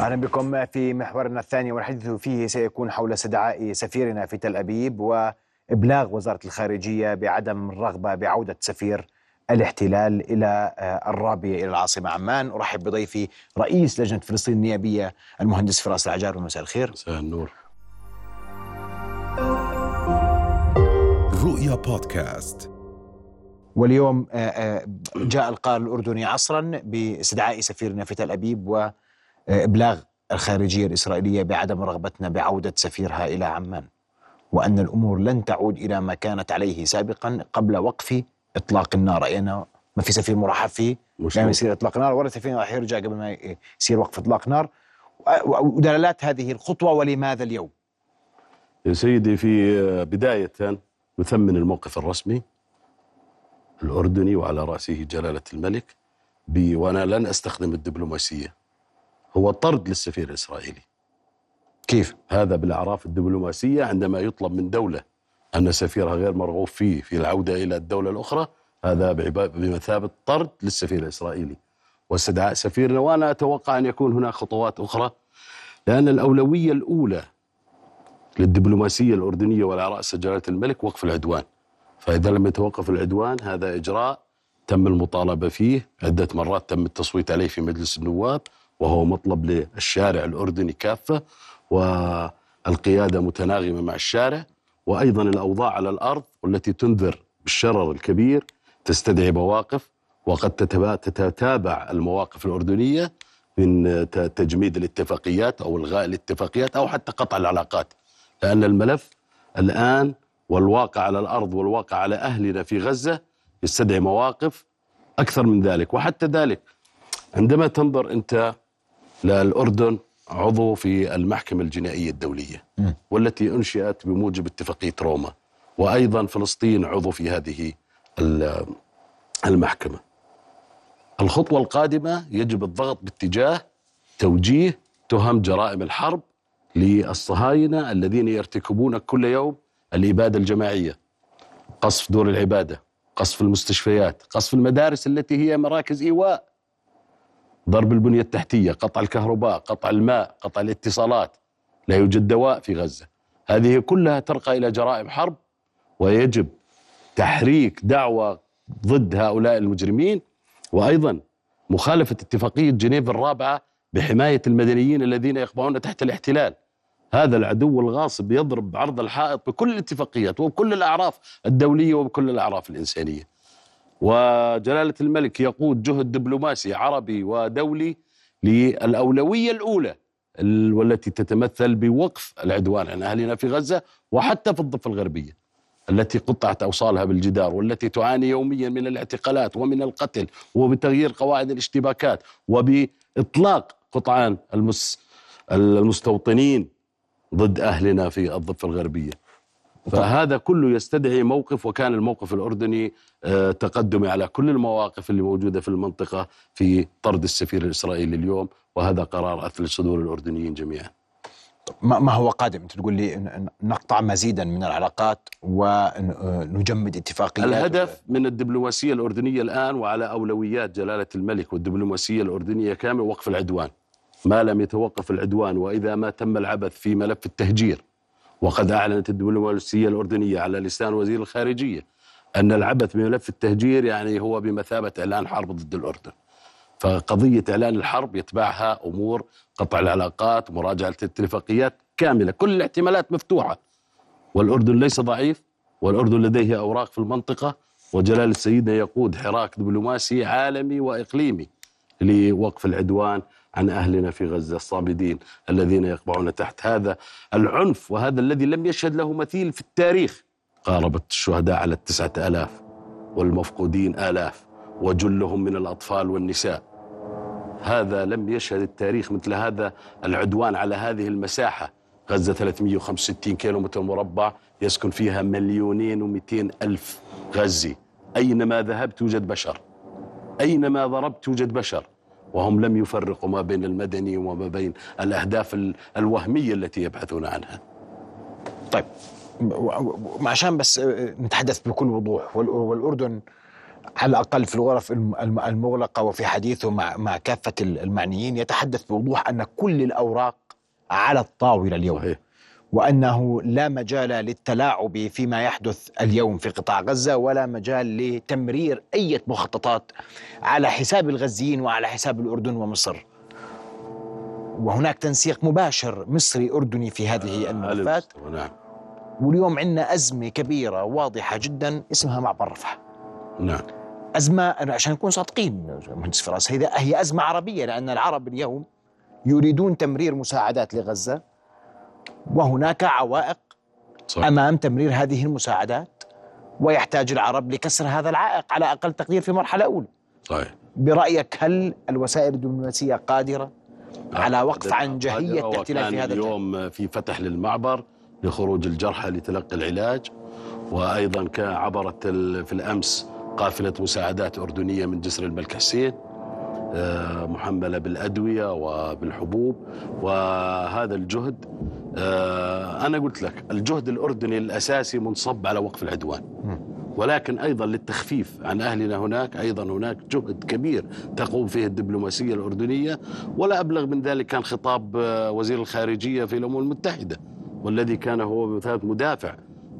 أهلا بكم في محورنا الثاني والحديث فيه سيكون حول استدعاء سفيرنا في تل أبيب وإبلاغ وزارة الخارجية بعدم الرغبة بعودة سفير الاحتلال إلى آه، الرابية إلى العاصمة عمان. أرحب بضيفي رئيس لجنة فلسطين النيابية المهندس فراس العجار. مساء الخير. مساء النور. رؤيا بودكاست. واليوم آه، آه، جاء القرار الأردني عصرا بإستدعاء سفيرنا في تل أبيب وابلاغ الخارجية الإسرائيلية بعدم رغبتنا بعودة سفيرها إلى عمان وأن الأمور لن تعود إلى ما كانت عليه سابقا قبل وقف إطلاق النار. أنه ما في سفير مرحب فيه لا يصير إطلاق نار ولا سفير راح يرجع قبل ما يصير وقف إطلاق نار ودلالات هذه الخطوة ولماذا اليوم؟ يا سيدي في بداية نثمن الموقف الرسمي الأردني وعلى رأسه جلالة الملك وأنا لن أستخدم الدبلوماسية. هو طرد للسفير الإسرائيلي. كيف؟ هذا بالأعراف الدبلوماسية عندما يطلب من دولة أن سفيرها غير مرغوب فيه في العودة إلى الدولة الأخرى هذا بمثابة طرد للسفير الإسرائيلي. واستدعاء سفيرنا وأنا أتوقع أن يكون هناك خطوات أخرى لأن الأولوية الأولى للدبلوماسية الأردنية وعلى رأس جلالة الملك وقف العدوان. فإذا لم يتوقف العدوان هذا إجراء تم المطالبة فيه عدة مرات تم التصويت عليه في مجلس النواب وهو مطلب للشارع الأردني كافة والقيادة متناغمة مع الشارع وأيضا الأوضاع على الأرض والتي تنذر بالشرر الكبير تستدعي مواقف وقد تتتابع المواقف الأردنية من تجميد الاتفاقيات أو إلغاء الاتفاقيات أو حتى قطع العلاقات. لأن الملف الآن والواقع على الأرض والواقع على أهلنا في غزة يستدعي مواقف أكثر من ذلك. وحتى ذلك عندما تنظر أنت للأردن عضو في المحكمة الجنائية الدولية. والتي أنشئت بموجب اتفاقية روما وأيضا فلسطين عضو في هذه ال- المحكمة الخطوة القادمة يجب الضغط باتجاه توجيه تهم جرائم الحرب للصهاينة الذين يرتكبون كل يوم الإبادة الجماعية قصف دور العبادة قصف المستشفيات قصف المدارس التي هي مراكز إيواء ضرب البنية التحتية قطع الكهرباء قطع الماء قطع الاتصالات. لا يوجد دواء في غزة. هذه كلها ترقى إلى جرائم حرب ويجب تحريك دعوة ضد هؤلاء المجرمين. وأيضا مخالفة اتفاقية جنيف الرابعة بحماية المدنيين الذين يقبعون تحت الاحتلال. هذا العدو الغاصب يضرب عرض الحائط بكل الاتفاقيات وبكل الأعراف الدولية وبكل الأعراف الإنسانية. وجلالة الملك يقود جهد دبلوماسي عربي ودولي للأولوية الأولى ال- والتي تتمثل بوقف العدوان عن أهلنا في غزة وحتى في الضفة الغربية التي قطعت أوصالها بالجدار والتي تعاني يوميا من الاعتقالات ومن القتل وبتغيير قواعد الاشتباكات وبإطلاق قطعان المس المستوطنين ضد أهلنا في الضفة الغربية. فهذا كله يستدعي موقف وكان الموقف الأردني آه، تقدمي على كل المواقف اللي موجودة في المنطقة في طرد السفير الإسرائيلي اليوم وهذا قرار أثل صدور الأردنيين جميعا. ما هو قادم؟ أنت تقول لي نقطع مزيدا من العلاقات ونجمد اتفاقيات. الهدف من الدبلوماسية الأردنية الآن وعلى أولويات جلالة الملك والدبلوماسية الأردنية كامل وقف العدوان. ما لم يتوقف العدوان وإذا ما تم العبث في ملف التهجير وقد أعلنت الدبلوماسية الأردنية على لسان وزير الخارجية أن العبث بملف التهجير يعني هو بمثابة إعلان حرب ضد الأردن. فقضية إعلان الحرب يتبعها أمور قطع العلاقات مراجعة الاتفاقيات كاملة كل الاحتمالات مفتوحة. والأردن ليس ضعيف والأردن لديه أوراق في المنطقة وجلال سيدنا يقود حراك دبلوماسي عالمي وإقليمي. لوقف العدوان عن أهلنا في غزة الصامدين الذين يقبعون تحت هذا العنف وهذا الذي لم يشهد له مثيل في التاريخ. قاربت الشهداء على التسعة آلاف والمفقودين آلاف وجلهم من الأطفال والنساء. هذا لم يشهد التاريخ مثل هذا العدوان على هذه المساحة. غزة 365 كيلو متر مربع يسكن فيها مليونين ومئتين ألف غزي. أينما ذهبت توجد بشر. أينما ضربت توجد بشر وهم لم يفرقوا ما بين المدني وما بين الأهداف ال- الوهمية التي يبحثون عنها. طيب عشان بس آه، نتحدث بكل وضوح. وال- والأردن على الأقل في الغرف الم- الم- المغلقة وفي حديثه مع مع كافة المعنيين يتحدث بوضوح أن كل الأوراق على الطاولة اليوم. صحيح. وأنه لا مجال للتلاعب فيما يحدث اليوم في قطاع غزة ولا مجال لتمرير أي مخططات على حساب الغزيين وعلى حساب الأردن ومصر. وهناك تنسيق مباشر مصري أردني في هذه على الملفات. نعم واليوم عندنا أزمة كبيرة واضحة جدا اسمها معبر رفح. نعم. أزمة أنا عشان نكون صادقين مهندس فراس هي هي أزمة عربية لأن العرب اليوم يريدون تمرير مساعدات لغزة. وهناك عوائق صح. أمام تمرير هذه المساعدات ويحتاج العرب لكسر هذا العائق على أقل تقدير في مرحلة أولى. صحيح برأيك هل الوسائل الدبلوماسية قادرة على وقف عنجهيه قادرة الاحتلال في هذا؟ اليوم في فتح للمعبر لخروج الجرحى لتلقي العلاج وأيضا عبرت في الأمس قافلة مساعدات أردنية من جسر الملك حسين محملة بالأدوية وبالحبوب وهذا الجهد آه، أنا قلت لك الجهد الأردني الأساسي منصب على وقف العدوان ولكن أيضا للتخفيف عن أهلنا هناك أيضا هناك جهد كبير تقوم فيه الدبلوماسية الأردنية ولا أبلغ من ذلك كان خطاب آه، وزير الخارجية في الأمم المتحدة والذي كان هو بمثابه مدافع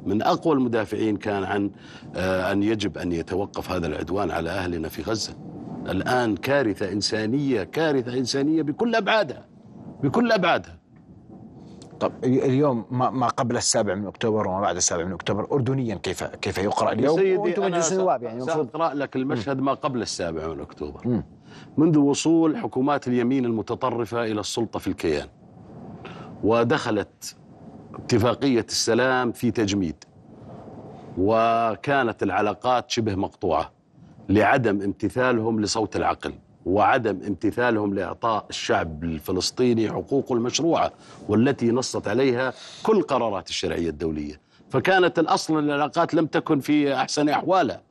من أقوى المدافعين كان عن آه، أن يجب أن يتوقف هذا العدوان على أهلنا في غزة. الآن كارثة إنسانية كارثة إنسانية بكل أبعادها بكل أبعادها. طب اليوم ما ما قبل السابع من أكتوبر وما بعد السابع من أكتوبر اردنيا كيف كيف يقرأ اليوم؟ سيدي وأنتم مجلس النواب يعني المفروض سأقرأ لك المشهد ما قبل السابع من أكتوبر مم. منذ وصول حكومات اليمين المتطرفة إلى السلطة في الكيان ودخلت اتفاقية السلام في تجميد وكانت العلاقات شبه مقطوعة لعدم امتثالهم لصوت العقل وعدم امتثالهم لإعطاء الشعب الفلسطيني حقوقه المشروعة والتي نصت عليها كل قرارات الشرعية الدولية، فكانت الأصل العلاقات لم تكن في أحسن أحوالها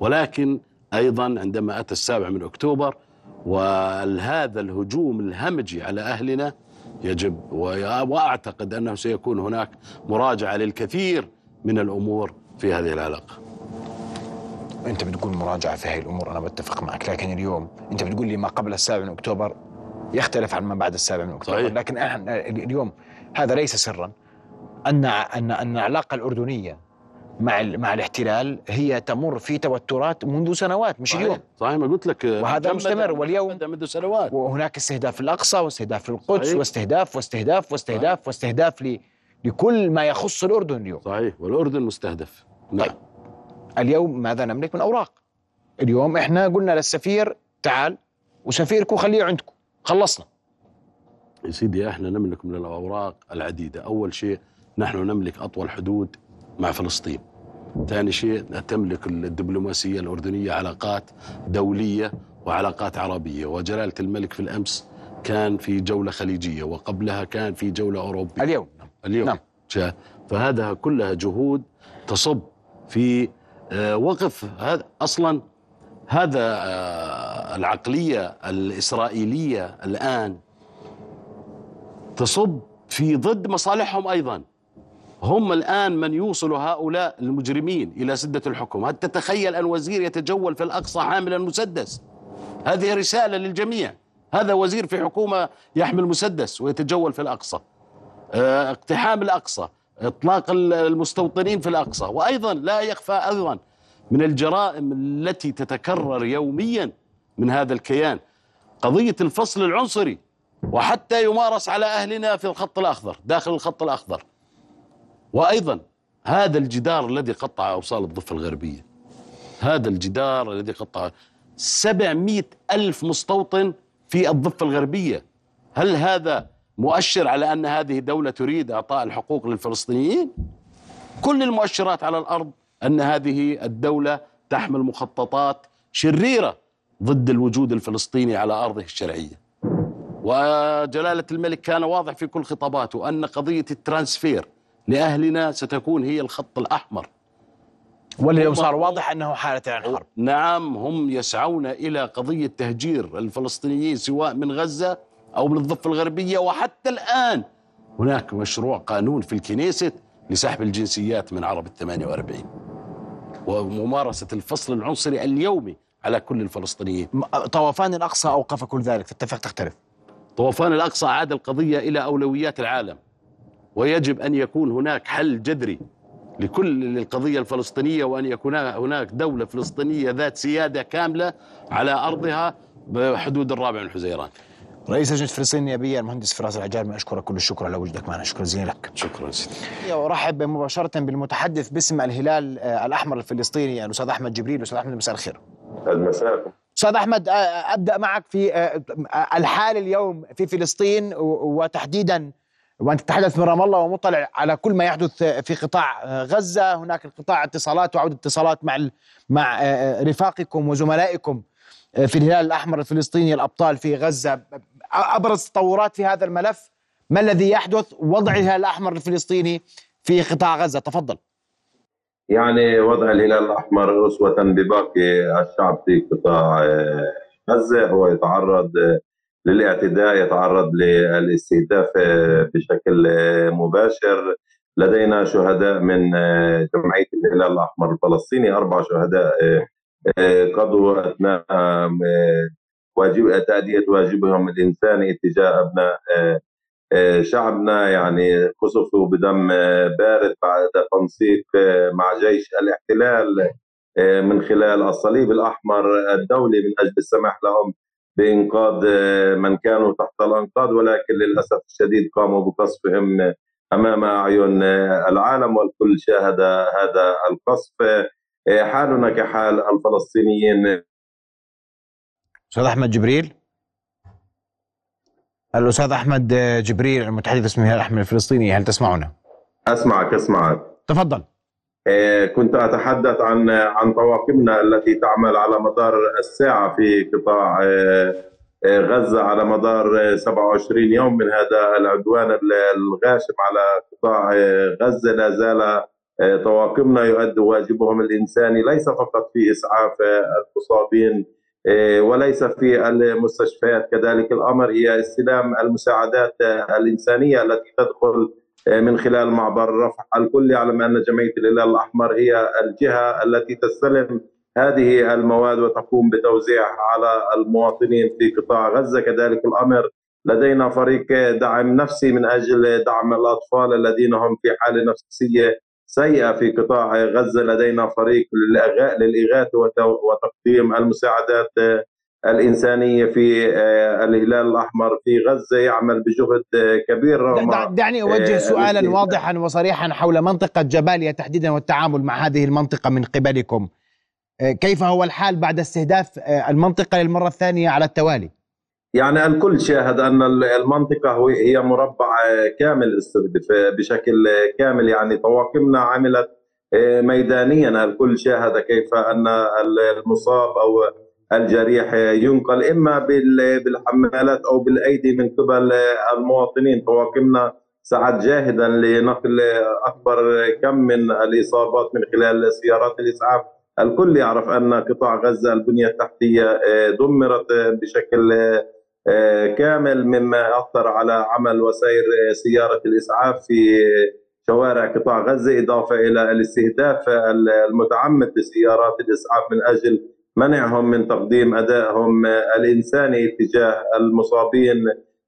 ولكن أيضا عندما أتى السابع من أكتوبر وهذا الهجوم الهمجي على أهلنا يجب وأعتقد أنه سيكون هناك مراجعة للكثير من الأمور في هذه العلاقة. أنت بتقول مراجعة في هذه الأمور أنا بتفق معك لكن اليوم أنت بتقول لي ما قبل السابع من أكتوبر يختلف عن ما بعد السابع من أكتوبر. صحيح. لكن إحنا اليوم هذا ليس سرا. أن أن أن العلاقة الأردنية مع مع الاحتلال هي تمر في توترات منذ سنوات مش اليوم. صحيح ما قلت لك. وهذا مستمر واليوم- منذ سنوات. وهناك استهداف الأقصى واستهداف القدس صحيح. واستهداف واستهداف واستهداف واستهداف ل- لكل ما يخص الأردن اليوم. صحيح والأردن مستهدف. نعم. طيب. اليوم ماذا نملك من أوراق؟ اليوم إحنا قلنا للسفير تعال وسفيركم خليه عندكم خلصنا. يا سيدي إحنا نملك من الأوراق العديدة، أول شيء نحن نملك أطول حدود مع فلسطين. ثاني شيء تملك الدبلوماسية الأردنية علاقات دولية وعلاقات عربية، وجلالة الملك في الأمس كان في جولة خليجية وقبلها كان في جولة أوروبية. اليوم. اليوم. نعم. فهذا كلها جهود تصب في وقف. هذا أصلا هذا آه، العقلية الإسرائيلية الآن تصب في ضد مصالحهم أيضا. هم الآن من يوصل هؤلاء المجرمين إلى سدة الحكم. هل تتخيل أن وزير يتجول في الأقصى حاملا مسدس؟ هذه رسالة للجميع. هذا وزير في حكومة يحمل مسدس ويتجول في الأقصى. آه، اقتحام الأقصى. إطلاق ال- المستوطنين في الأقصى. وأيضا لا يخفى أيضا من الجرائم التي تتكرر يوميا من هذا الكيان. قضية الفصل العنصري وحتى يمارس على أهلنا في الخط الأخضر داخل الخط الأخضر. وأيضا هذا الجدار الذي قطع أوصال الضفة الغربية. هذا الجدار الذي قطع 700 ألف مستوطن في الضفة الغربية. هل هذا مؤشر على أن هذه الدولة تريد إعطاء الحقوق للفلسطينيين؟ كل المؤشرات على الأرض أن هذه الدولة تحمل مخططات شريرة ضد الوجود الفلسطيني على أرضه الشرعية. وجلالة الملك كان واضح في كل خطاباته أن قضية الترانسفير لأهلنا ستكون هي الخط الأحمر. واليوم صار واضح أنه حالة عن حرب نعم هم يسعون إلى قضية تهجير الفلسطينيين سواء من غزة أو من الضفة الغربية. وحتى الآن هناك مشروع قانون في الكنيست لسحب الجنسيات من عرب ال 48 وممارسة الفصل العنصري اليومي على كل الفلسطينيين. طوفان الأقصى أوقف كل ذلك. تتفق تختلف. طوفان الأقصى أعاد القضية إلى أولويات العالم. ويجب أن يكون هناك حل جذري لكل القضية الفلسطينية وأن يكون هناك دولة فلسطينية ذات سيادة كاملة على أرضها بحدود الرابع من حزيران. رئيس لجنة فلسطين النيابية المهندس فراس العجارمي أشكرك كل الشكر على وجودك معنا. شكرا جزيلا لك. شكرا سيدي. وارحب مباشرة بالمتحدث باسم الهلال آه، الأحمر الفلسطيني الأستاذ أحمد جبريل. أستاذ أحمد مساء الخير. المساء أستاذ أحمد آه، أبدأ معك في آه، الحال اليوم في فلسطين وتحديدا وانت تتحدث من رام الله ومطلع على كل ما يحدث في قطاع آه، غزة. هناك انقطاع اتصالات وعودة اتصالات مع مع آه، رفاقكم وزملائكم آه، في الهلال الأحمر الفلسطيني الأبطال في غزة. أبرز تطورات في هذا الملف ما الذي يحدث وضع الهلال الأحمر الفلسطيني في قطاع غزة؟ تفضل. يعني وضع الهلال الأحمر أسوة بباقي الشعب في قطاع آه، غزة. هو يتعرض للاعتداء يتعرض للاستهداف آه، بشكل آه، مباشر. لدينا شهداء من جمعية الهلال الأحمر الفلسطيني أربع شهداء قضوا أثناء آه، واجب تأدية واجبهم الإنساني اتجاه أبناء آه، آه، شعبنا يعني قصفوا بدم آه، بارد بعد تنسيق مع جيش الاحتلال من خلال الصليب الأحمر الدولي من أجل السماح لهم بإنقاذ من كانوا تحت الأنقاض ولكن للأسف الشديد قاموا بقصفهم أمام أعين العالم والكل شاهد هذا القصف. حالنا كحال الفلسطينيين أستاذ أحمد جبريل؟ الأستاذ أحمد جبريل المتحدث باسم الهلال الاحمر الفلسطيني هل تسمعنا؟ أسمعك أسمعك. تفضل. آه، كنت أتحدث عن عن طواقمنا التي تعمل على مدار الساعة في قطاع آه، آه، غزة على مدار آه، 27 يوم من هذا العدوان الغاشم على قطاع غزة. لا زال طواقمنا يؤدوا واجبهم الإنساني ليس فقط في إسعاف آه، المصابين وليس في المستشفيات. كذلك الأمر هي استلام المساعدات الإنسانية التي تدخل من خلال معبر رفح الكل يعلم أن جمعية الهلال الأحمر هي الجهة التي تستلم هذه المواد وتقوم بتوزيعها على المواطنين في قطاع غزة. كذلك الأمر لدينا فريق دعم نفسي من أجل دعم الأطفال الذين هم في حالة نفسية سيئة في قطاع غزة لدينا فريق للإغاثة وت- وتقديم المساعدات الإنسانية في آه، الهلال الأحمر في غزة يعمل بجهد آه، كبير رغم دع- دعني آه، سؤالا الاستهداف. واضحا وصريحا حول منطقة جباليا تحديدا والتعامل مع هذه المنطقة من قبلكم كيف هو الحال بعد استهداف المنطقة للمرة الثانية على التوالي يعني الكل شاهد أن المنطقة هي مربع كامل استهدف بشكل كامل. يعني طواقمنا عملت ميدانيا. الكل شاهد كيف أن المصاب أو الجريح ينقل إما بال- بالحمالات أو بالأيدي من قبل المواطنين. طواقمنا سعد جاهدا لنقل أكبر كم من الإصابات من خلال سيارات الإسعاف. الكل يعرف أن قطاع غزة البنية التحتية دمرت بشكل آه، كامل مما أثر على عمل وسير آه، سيارة الإسعاف في شوارع قطاع غزة إضافة إلى الاستهداف المتعمد لسيارات الإسعاف من أجل منعهم من تقديم أدائهم آه، الإنساني تجاه المصابين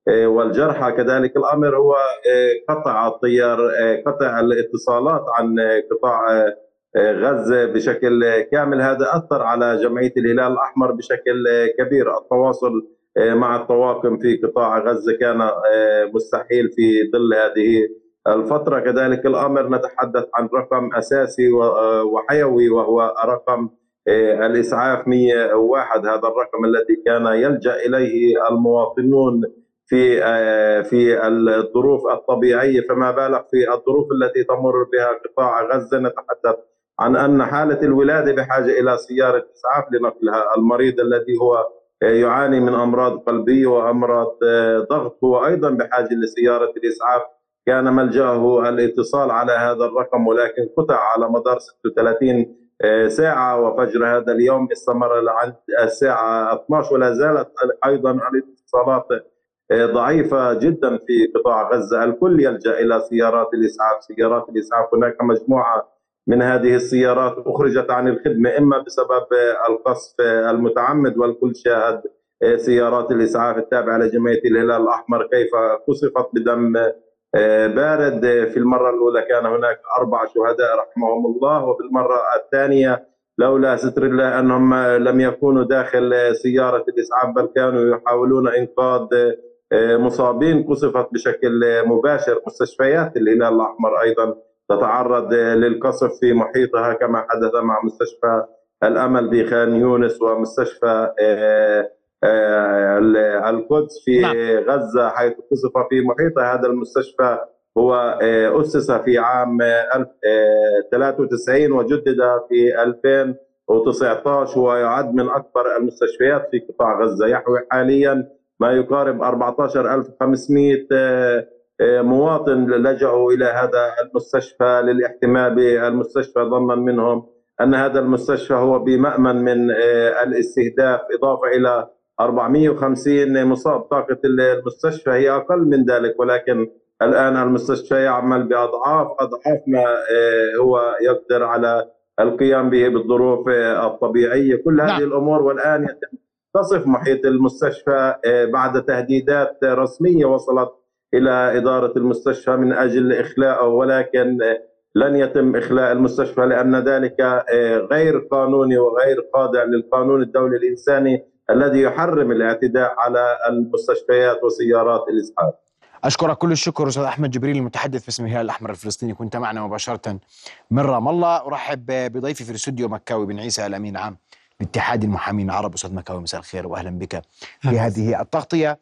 آه، والجرحى. كذلك الأمر هو آه، قطع الطيار آه، قطع الاتصالات عن آه، قطاع آه، آه، غزة بشكل كامل. هذا أثر على جمعية الهلال الأحمر بشكل آه، كبير. التواصل مع الطواقم في قطاع غزة كان آه، مستحيل في ظل هذه الفترة. كذلك الأمر نتحدث عن رقم أساسي آه، وحيوي وهو رقم آه، الإسعاف 101 هذا الرقم الذي كان يلجأ إليه المواطنون في آه، في الظروف الطبيعية. فما بالغ في الظروف التي تمر بها قطاع غزة؟ نتحدث عن أن حالة الولادة بحاجة إلى سيارة إسعاف لنقلها. المريض الذي هو يعاني من أمراض قلبية وأمراض آه، ضغط. هو أيضا بحاجة لسيارة الإسعاف. كان ملجأه الاتصال على هذا الرقم ولكن قطع على مدار 36 آه، ساعة. وفجر هذا اليوم استمر لعند الساعة 12 ولا زالت أيضا الاتصالات آه، ضعيفة جدا في قطاع غزة. الكل يلجأ إلى سيارات الإسعاف. سيارات الإسعاف هناك مجموعة من هذه السيارات أخرجت عن الخدمة إما بسبب القصف المتعمد والكل شاهد سيارات الإسعاف التابعة لجمعية الهلال الأحمر كيف قصفت بدم بارد. في المرة الأولى كان هناك أربع شهداء رحمهم الله وبالمرة الثانية لولا ستر الله أنهم لم يكونوا داخل سيارة الإسعاف بل كانوا يحاولون إنقاذ مصابين. قصفت بشكل مباشر مستشفيات الهلال الأحمر أيضا. تتعرض للقصف في محيطها كما حدث مع مستشفى الأمل بخان يونس ومستشفى آه، آه، القدس في نعم. غزة حيث قصف في محيطها هذا المستشفى هو آه، أسس في عام 93 وجدد في 2019 ويعد من أكبر المستشفيات في قطاع غزة يحوي حاليا ما يقارب 14500 مواطن لجأوا إلى هذا المستشفى للاحتماء بالمستشفى ظنا منهم أن هذا المستشفى هو بمأمن من آه، الاستهداف إضافة إلى 450 مصاب طاقة المستشفى هي أقل من ذلك ولكن الآن المستشفى يعمل بأضعاف أضعاف ما آه، هو يقدر على القيام به بالظروف آه، الطبيعية كل هذه نعم. الأمور والآن يتم تصف محيط المستشفى بعد تهديدات رسمية وصلت إلى إدارة المستشفى من أجل إخلاءه ولكن لن يتم إخلاء المستشفى لأن ذلك آه، غير قانوني وغير خاضع للقانون الدولي الإنساني الذي يحرم الاعتداء على المستشفيات وسيارات الإسعاف. أشكرك كل الشكر أستاذ أحمد جبريل المتحدث باسم الهلال الأحمر الفلسطيني. كنت معنا مباشرة من رام الله. أرحب بضيفي في الاستوديو مكاوي بن عيسى الأمين العام لاتحاد المحامين العرب. أستاذ مكاوي مساء الخير وأهلا بك في هذه التغطية.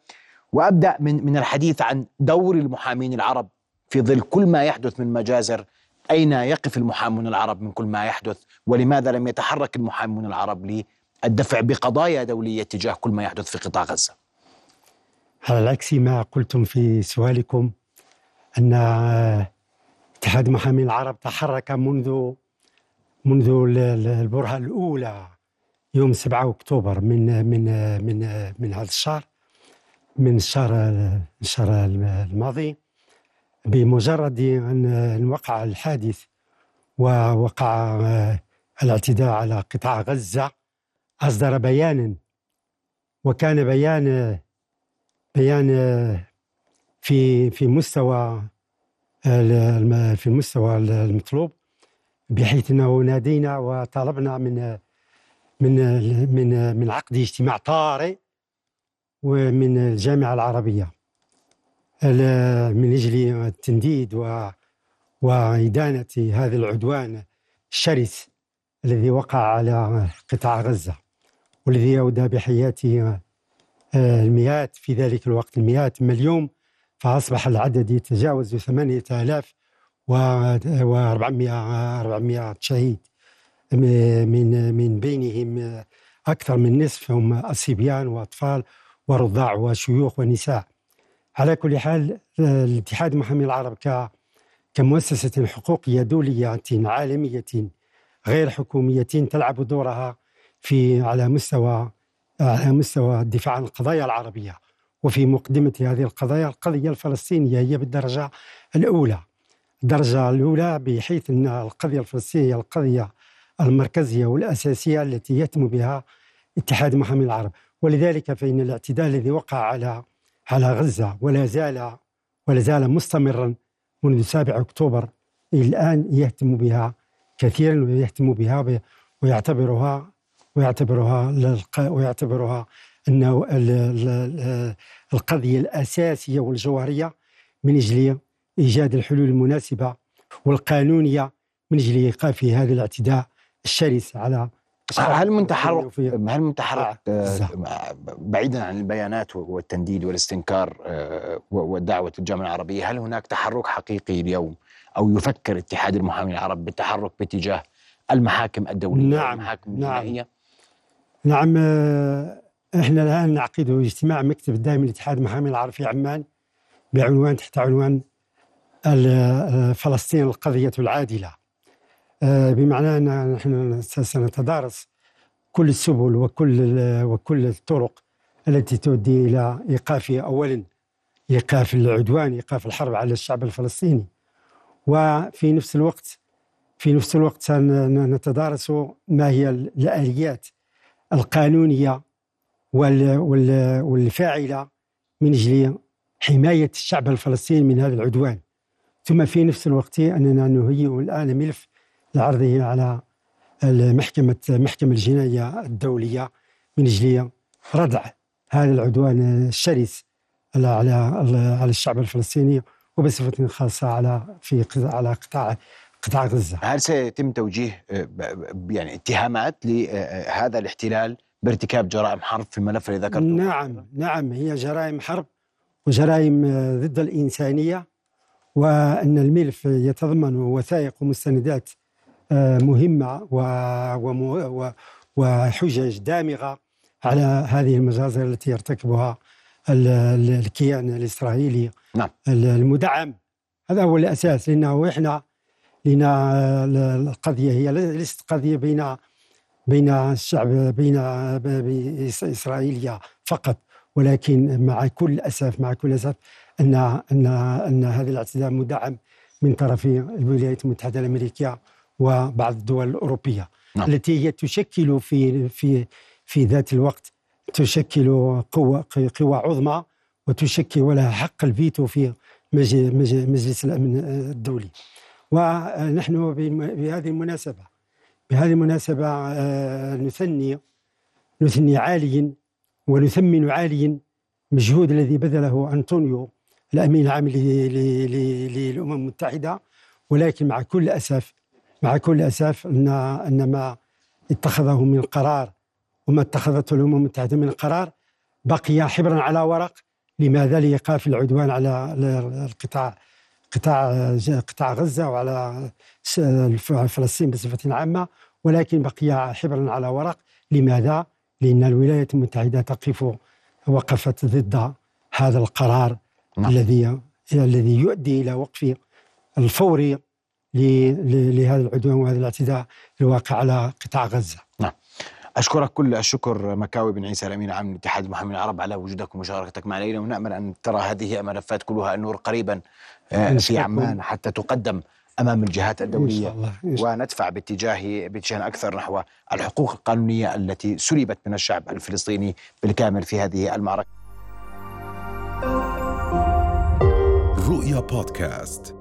وأبدأ من من الحديث عن دور المحامين العرب في ظل كل ما يحدث من مجازر. أين يقف المحامون العرب من كل ما يحدث؟ ولماذا لم يتحرك المحامون العرب للدفع بقضايا دولية تجاه كل ما يحدث في قطاع غزة؟ على العكس ما قلتم في سؤالكم أن اتحاد محامين العرب تحرك منذ منذ البرهة الأولى يوم 7 أكتوبر من من من من هذا الشهر. من الشهر الشهر الماضي بمجرد أن وقع الحادث ووقع الاعتداء على قطاع غزة أصدر بيانا وكان بيان بيان في في مستوى في المستوى المطلوب بحيث إنه نادينا وطلبنا من من من من عقد اجتماع طارئ. ومن الجامعة العربية. من أجل التنديد وإدانة هذا العدوان الشرس الذي وقع على قطاع غزة والذي أودى بحياته آه، المئات في ذلك الوقت المئات من اليوم فأصبح العدد يتجاوز ثمانية آلاف وأربعمائة أربعمائة شهيد. من من بينهم أكثر من نصف هم وأطفال ورضاع وشيوخ ونساء. على كل حال الاتحاد المحامين العرب كمؤسسة حقوقية دولية عالمية غير حكومية تلعب دورها في على مستوى على مستوى الدفاع عن القضايا العربية. وفي مقدمة هذه القضايا القضية الفلسطينية هي بالدرجة الأولى. الدرجة الأولى بحيث أن القضية الفلسطينية هي القضية المركزية والأساسية التي يتم بها اتحاد محامين العرب. ولذلك فإن الاعتداء الذي وقع على على غزة ولا زال ولا زال مستمرا منذ 7 أكتوبر إلى الآن يهتم بها كثيرا ويهتم بها ويعتبرها ويعتبرها ويعتبرها أنه القضية الأساسية والجوهرية من أجل إيجاد الحلول المناسبة والقانونية من أجل إيقاف هذا الاعتداء الشرس على هل من تحرك هل من تحرك آه، بعيدا عن البيانات والتنديد والاستنكار آه، ودعوة الجامعة العربية هل هناك تحرك حقيقي اليوم أو يفكر اتحاد المحامين العرب بالتحرك باتجاه المحاكم الدولية نعم المحاكم الجنائيه نعم نعم آه، إحنا الآن نعقد اجتماع مكتب الدائم لاتحاد المحامين العرب في عمان بعنوان تحت عنوان فلسطين القضية العادلة. آه، بمعنى أن نحن سنتدارس كل السبل وكل وكل الطرق التي تؤدي إلى إيقاف أولا إيقاف العدوان إيقاف الحرب على الشعب الفلسطيني. وفي نفس الوقت في نفس الوقت سنتدارس ما هي الآليات القانونية والفاعلة من أجل حماية الشعب الفلسطيني من هذا العدوان. ثم في نفس الوقت أننا نهيئ الآن ملف لعرضه على المحكمة محكمة الجناية الدولية من أجل ردع هذا العدوان الشرس على على الشعب الفلسطيني وبصفة خاصة على في على قطاع قطاع غزة هل سيتم توجيه آه، يعني اتهامات لهذا الاحتلال بارتكاب جرائم حرب في الملف اللي ذكرته؟ نعم نعم هي جرائم حرب وجرائم ضد الإنسانية وأن الملف يتضمن وثائق ومستندات مهمة وحجج دامغة على هذه المجازر التي يرتكبها الكيان الإسرائيلي نعم. المدعم هذا هو الأساس لأنه إحنا لنا القضية هي ليست قضية بين بين الشعب بين إسرائيلية فقط ولكن مع كل أسف مع كل أسف أن أن أن هذا الاعتداء مدعم من طرف الولايات المتحدة الأمريكية وبعض الدول الأوروبية نعم. التي هي تشكل في في في ذات الوقت تشكل قوة قوى عظمى وتشكل ولها حق الفيتو في مجلس الأمن الدولي ونحن بهذه المناسبة بهذه المناسبة آه، نثني نثني عاليا ونثمن عاليا المجهود الذي بذله أنطونيو الأمين العام للأمم المتحدة ولكن مع كل أسف مع كل أسف أن أن ما اتخذه من قرار وما اتخذته الأمم المتحدة من قرار بقي حبرا على ورق لماذا لإيقاف العدوان على القطاع قطاع قطاع غزة وعلى فلسطين بصفة عامة ولكن بقي حبرا على ورق لماذا؟ لأن الولايات المتحدة تقف وقفت ضد هذا القرار نعم. الذي الذي يؤدي إلى وقف الفوري لهذا العدوان وهذا الاعتداء الواقع على قطاع غزة. نعم. أشكرك كل الشكر مكاوي بن عيسى الأمين عام الاتحاد المحامين العرب على وجودك ومشاركتك معنا. ونأمل أن ترى هذه الملفات كلها النور قريبا آه، في عمان حتى تقدم أمام الجهات الدولية. إن شاء الله. وندفع باتجاه باتجاه أكثر نحو الحقوق القانونية التي سلبت من الشعب الفلسطيني بالكامل في هذه المعركة. رؤيا بودكاست.